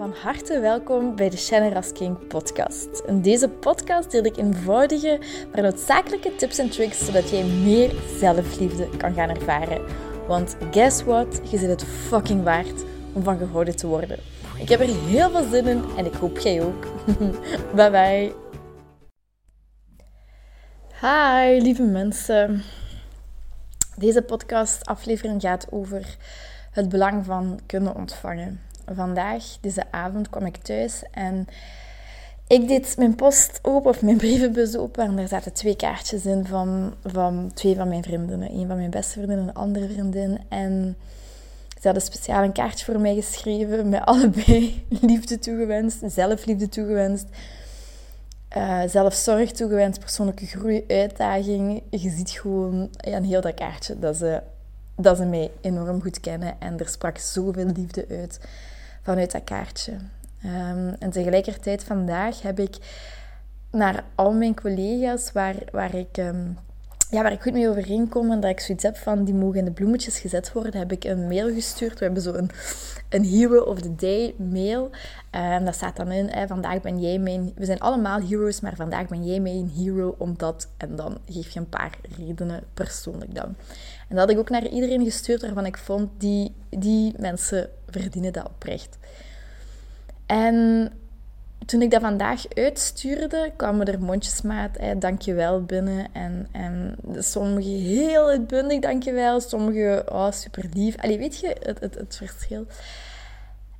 Van harte welkom bij de Shannon King podcast. In deze podcast deel ik eenvoudige, maar noodzakelijke tips en tricks zodat jij meer zelfliefde kan gaan ervaren. Want guess what? Je zit het fucking waard om van gehouden te worden. Ik heb er heel veel zin in en ik hoop jij ook. bye bye. Hi lieve mensen. Deze podcast aflevering gaat over het belang van kunnen ontvangen vandaag, deze avond, kwam ik thuis en ik deed mijn post open, of mijn brievenbus open, en daar zaten twee kaartjes in van, van twee van mijn vriendinnen. Een van mijn beste vriendinnen en een andere vriendin. En ze hadden speciaal een kaartje voor mij geschreven, met allebei liefde toegewenst, zelfliefde toegewenst. Uh, zelfzorg toegewenst, persoonlijke groei, uitdaging. Je ziet gewoon ja, een heel dat kaartje dat ze, dat ze mij enorm goed kennen. En er sprak zoveel liefde uit vanuit dat kaartje. Um, en tegelijkertijd vandaag heb ik naar al mijn collega's waar, waar ik... Um, ja, waar ik goed mee overeenkom en dat ik zoiets heb van die mogen in de bloemetjes gezet worden, heb ik een mail gestuurd. We hebben zo een, een Hero of the Day mail. En um, dat staat dan in, hè, vandaag ben jij mijn... We zijn allemaal heroes, maar vandaag ben jij mijn hero omdat... En dan geef je een paar redenen persoonlijk dan. En dat had ik ook naar iedereen gestuurd waarvan ik vond, die, die mensen verdienen dat oprecht. En toen ik dat vandaag uitstuurde, kwamen er mondjesmaat, je dankjewel, binnen. En, en sommige heel uitbundig, dankjewel. Sommige, oh, super lief. Allee, weet je, het, het, het verschil.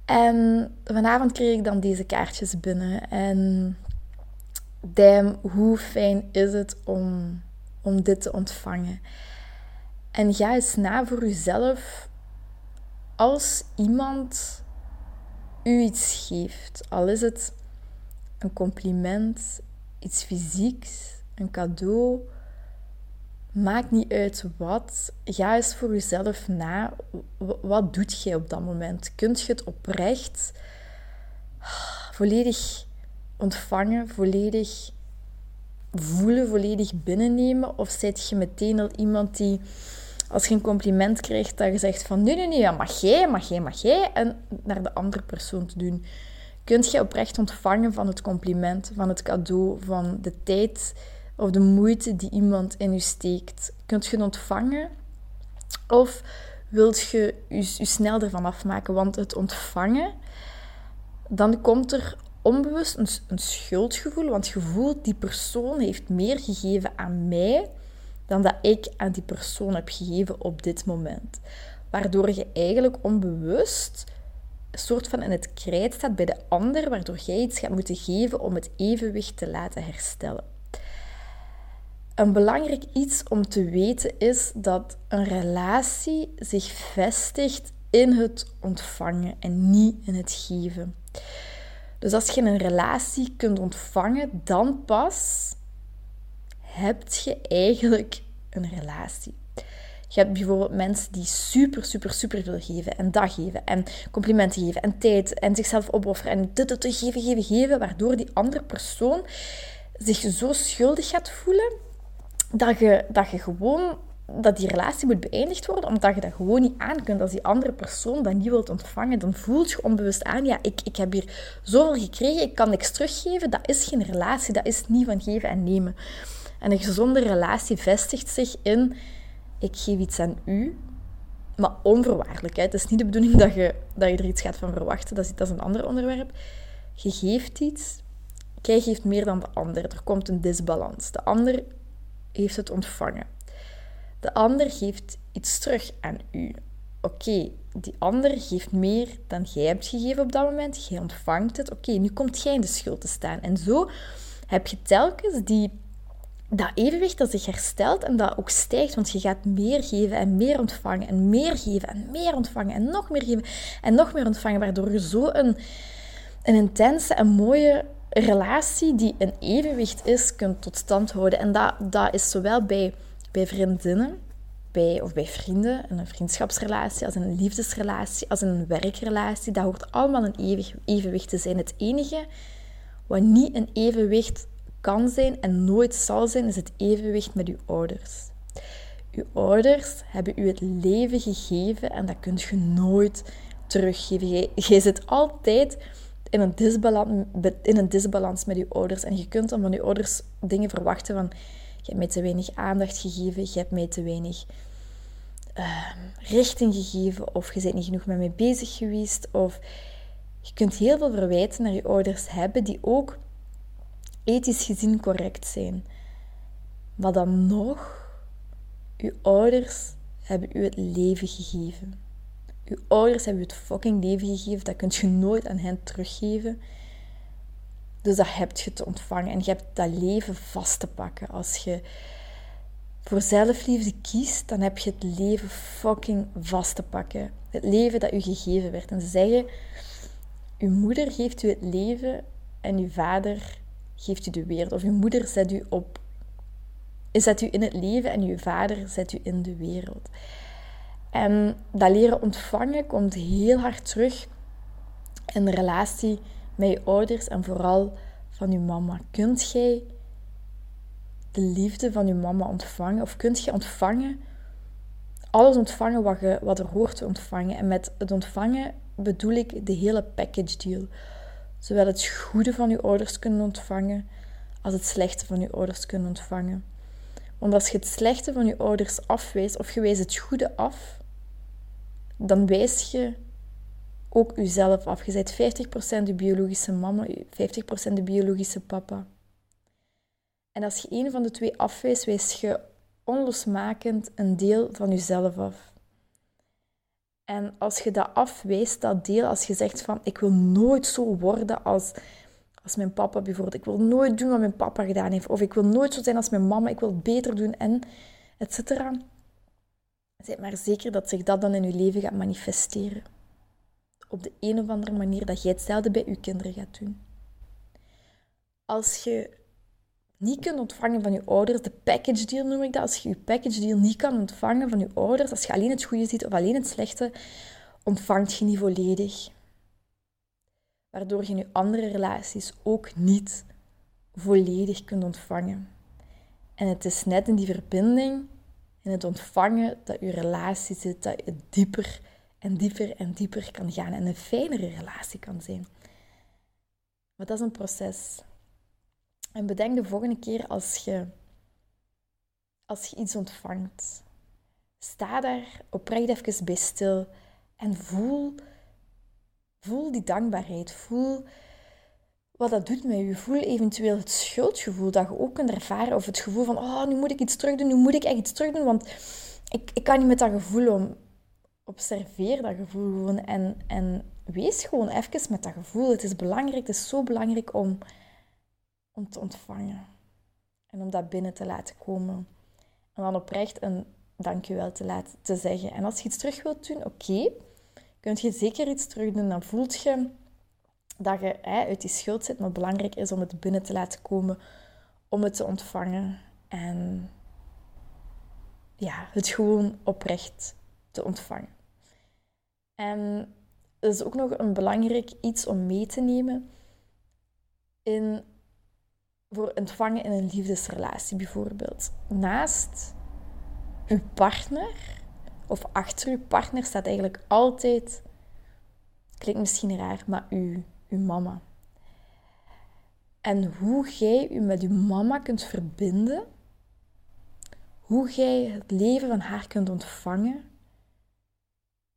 En vanavond kreeg ik dan deze kaartjes binnen. En damn, hoe fijn is het om, om dit te ontvangen. En ga eens na voor jezelf. Als iemand u iets geeft, al is het een compliment, iets fysieks, een cadeau, maakt niet uit wat. Ga eens voor jezelf na. Wat doet jij op dat moment? Kunt je het oprecht volledig ontvangen, volledig voelen, volledig binnennemen? Of zit je meteen al iemand die, als je een compliment krijgt, dat je zegt van nee, nee, ja, mag jij, mag jij, mag jij, en naar de andere persoon te doen? Kunt je oprecht ontvangen van het compliment, van het cadeau, van de tijd of de moeite die iemand in je steekt? Kunt je het ontvangen? Of wilt je je, snel ervan afmaken? Want het ontvangen, dan komt er onbewust een, een schuldgevoel, want je voelt die persoon heeft meer gegeven aan mij dan dat ik aan die persoon heb gegeven op dit moment. Waardoor je eigenlijk onbewust een soort van in het krijt staat bij de ander, waardoor jij iets gaat moeten geven om het evenwicht te laten herstellen. Een belangrijk iets om te weten is dat een relatie zich vestigt in het ontvangen en niet in het geven. Dus als je een relatie kunt ontvangen, dan pas heb je eigenlijk een relatie. Je hebt bijvoorbeeld mensen die super, super, super veel geven en dag geven en complimenten geven en tijd en zichzelf opofferen en dit, dit, geven, geven, geven, waardoor die andere persoon zich zo schuldig gaat voelen dat je, dat je gewoon dat die relatie moet beëindigd worden, omdat je dat gewoon niet aan kunt. Als die andere persoon dat niet wilt ontvangen, dan voelt je onbewust aan, ja, ik, ik heb hier zoveel gekregen, ik kan niks teruggeven. Dat is geen relatie, dat is niet van geven en nemen. En een gezonde relatie vestigt zich in, ik geef iets aan u, maar onvoorwaardelijk. Het is niet de bedoeling dat je, dat je er iets gaat van verwachten, dat is, dat is een ander onderwerp. Je geeft iets, jij geeft meer dan de ander. Er komt een disbalans. De ander heeft het ontvangen. De ander geeft iets terug aan u. Oké, die ander geeft meer dan jij hebt gegeven op dat moment. Jij ontvangt het. Oké, nu komt jij in de schuld te staan. En zo heb je telkens die dat evenwicht dat zich herstelt en dat ook stijgt, want je gaat meer geven en meer ontvangen en meer geven en meer ontvangen en nog meer geven en nog meer ontvangen, waardoor je zo een, een intense en mooie relatie die een evenwicht is, kunt tot stand houden. En dat, dat is zowel bij, bij vriendinnen bij, of bij vrienden, in een vriendschapsrelatie, als in een liefdesrelatie, als in een werkrelatie. Dat hoort allemaal een evenwicht te zijn. Het enige wat niet een evenwicht kan zijn en nooit zal zijn, is het evenwicht met uw ouders. Uw ouders hebben u het leven gegeven en dat kunt je nooit teruggeven. Jij, zit altijd in een, disbalans, in een disbalans met je ouders. En je kunt dan van je ouders dingen verwachten van... Je hebt mij te weinig aandacht gegeven, je hebt mij te weinig uh, richting gegeven... of je bent niet genoeg met mij bezig geweest. Of je kunt heel veel verwijten naar je ouders hebben die ook ethisch gezien correct zijn. Maar dan nog, je ouders hebben u het leven gegeven. Uw ouders hebben u het fucking leven gegeven. Dat kun je nooit aan hen teruggeven. Dus dat heb je te ontvangen. En je hebt dat leven vast te pakken. Als je voor zelfliefde kiest, dan heb je het leven fucking vast te pakken. Het leven dat u gegeven werd. En ze zeggen, uw moeder geeft u het leven en uw vader geeft u de wereld. Of uw moeder zet u op, zet u in het leven en uw vader zet u in de wereld. En dat leren ontvangen komt heel hard terug in de relatie met je ouders en vooral van je mama. Kunt jij de liefde van je mama ontvangen? Of kunt je ontvangen, alles ontvangen wat, je, wat er hoort te ontvangen? En met het ontvangen bedoel ik de hele package deal. Zowel het goede van je ouders kunnen ontvangen, als het slechte van je ouders kunnen ontvangen. Want als je het slechte van je ouders afwijst, of je wijst het goede af, dan wijs je ook jezelf af. Je bent 50% de biologische mama, 50% de biologische papa. En als je een van de twee afwijst, wijs je onlosmakend een deel van jezelf af. En als je dat afwijst, dat deel, als je zegt van ik wil nooit zo worden als, als mijn papa bijvoorbeeld, ik wil nooit doen wat mijn papa gedaan heeft, of ik wil nooit zo zijn als mijn mama, ik wil het beter doen en et cetera Zeg maar zeker dat zich dat dan in je leven gaat manifesteren. Op de een of andere manier dat jij hetzelfde bij je kinderen gaat doen. Als je niet kunt ontvangen van je ouders, de package deal noem ik dat, als je je package deal niet kan ontvangen van je ouders, als je alleen het goede ziet of alleen het slechte, ontvangt je niet volledig. Waardoor je je andere relaties ook niet volledig kunt ontvangen. En het is net in die verbinding in het ontvangen dat je relatie zit, dat je dieper en dieper en dieper kan gaan en een fijnere relatie kan zijn. Maar dat is een proces. En bedenk de volgende keer als je, als je iets ontvangt. Sta daar oprecht even bij stil en voel, voel die dankbaarheid. Voel wat dat doet met je. Voel eventueel het schuldgevoel dat je ook kunt ervaren. Of het gevoel van, oh, nu moet ik iets terug doen, nu moet ik echt iets terug doen. Want ik, ik kan niet met dat gevoel om. Observeer dat gevoel gewoon en, en wees gewoon even met dat gevoel. Het is belangrijk, het is zo belangrijk om, om te ontvangen. En om dat binnen te laten komen. En dan oprecht een dankjewel te laten te zeggen. En als je iets terug wilt doen, oké. Okay, kun je zeker iets terug doen. Dan voelt je dat je hè, uit die schuld zit, maar belangrijk is om het binnen te laten komen, om het te ontvangen en ja, het gewoon oprecht te ontvangen. En dat is ook nog een belangrijk iets om mee te nemen in, voor ontvangen in een liefdesrelatie bijvoorbeeld. Naast uw partner of achter uw partner staat eigenlijk altijd, klinkt misschien raar, maar uw uw mama. En hoe jij je met je mama kunt verbinden, hoe jij het leven van haar kunt ontvangen,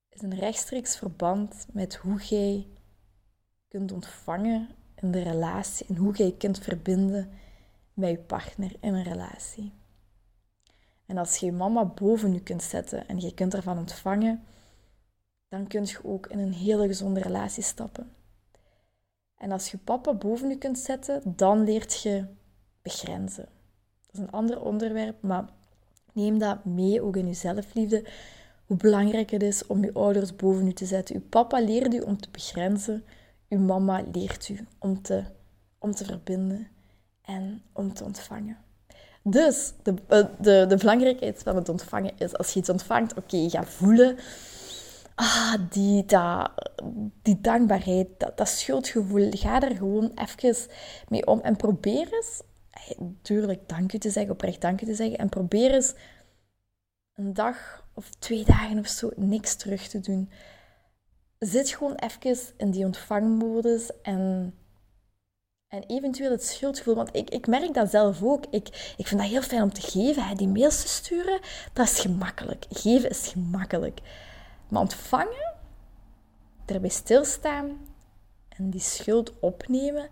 is een rechtstreeks verband met hoe jij kunt ontvangen in de relatie en hoe jij je kunt verbinden met je partner in een relatie. En als je je mama boven je kunt zetten en je kunt ervan ontvangen, dan kun je ook in een hele gezonde relatie stappen. En als je papa boven je kunt zetten, dan leert je begrenzen. Dat is een ander onderwerp, maar neem dat mee ook in je zelfliefde. Hoe belangrijk het is om je ouders boven u te zetten. Uw papa leert u om te begrenzen. Uw mama leert u om te, om te verbinden en om te ontvangen. Dus de, eh, de, de belangrijkheid van het ontvangen is, als je iets ontvangt, oké, ga voelen ah, die, dat, die dankbaarheid, dat, dat schuldgevoel, ga er gewoon even mee om en probeer eens, tuurlijk dank u te zeggen, oprecht dank u te zeggen, en probeer eens een dag of twee dagen of zo niks terug te doen. Zit gewoon even in die ontvangmodus en, en eventueel het schuldgevoel. Want ik, ik merk dat zelf ook. Ik, ik vind dat heel fijn om te geven. Hè. Die mails te sturen, dat is gemakkelijk. Geven is gemakkelijk. Maar ontvangen, erbij stilstaan en die schuld opnemen,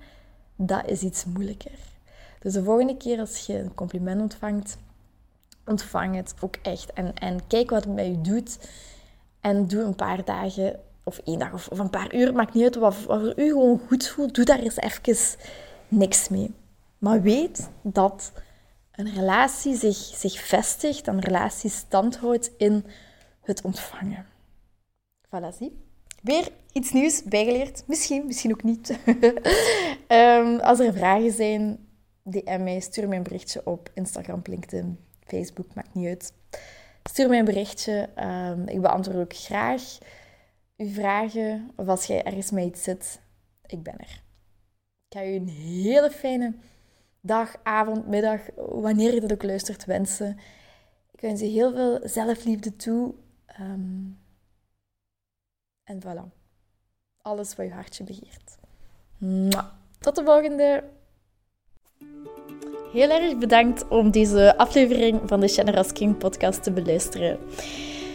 dat is iets moeilijker. Dus de volgende keer als je een compliment ontvangt, ontvang het ook echt. En, en kijk wat het met je doet. En doe een paar dagen, of één dag, of, of een paar uur, maakt niet uit wat, wat voor u gewoon goed voelt. Doe daar eens even niks mee. Maar weet dat een relatie zich, zich vestigt, een relatie standhoudt in het ontvangen. Voilà, zie. Weer iets nieuws bijgeleerd. Misschien, misschien ook niet. um, als er vragen zijn, DM mij, stuur mij een berichtje op Instagram, LinkedIn, Facebook, maakt niet uit. Stuur mij een berichtje. Um, ik beantwoord ook graag uw vragen. Of als jij ergens mee iets zit, ik ben er. Ik ga u een hele fijne dag, avond, middag, wanneer je dat ook luistert, wensen. Ik wens je heel veel zelfliefde toe. Um, en voilà. Alles wat je hartje begeert. Tot de volgende! Heel erg bedankt om deze aflevering van de Generous King podcast te beluisteren.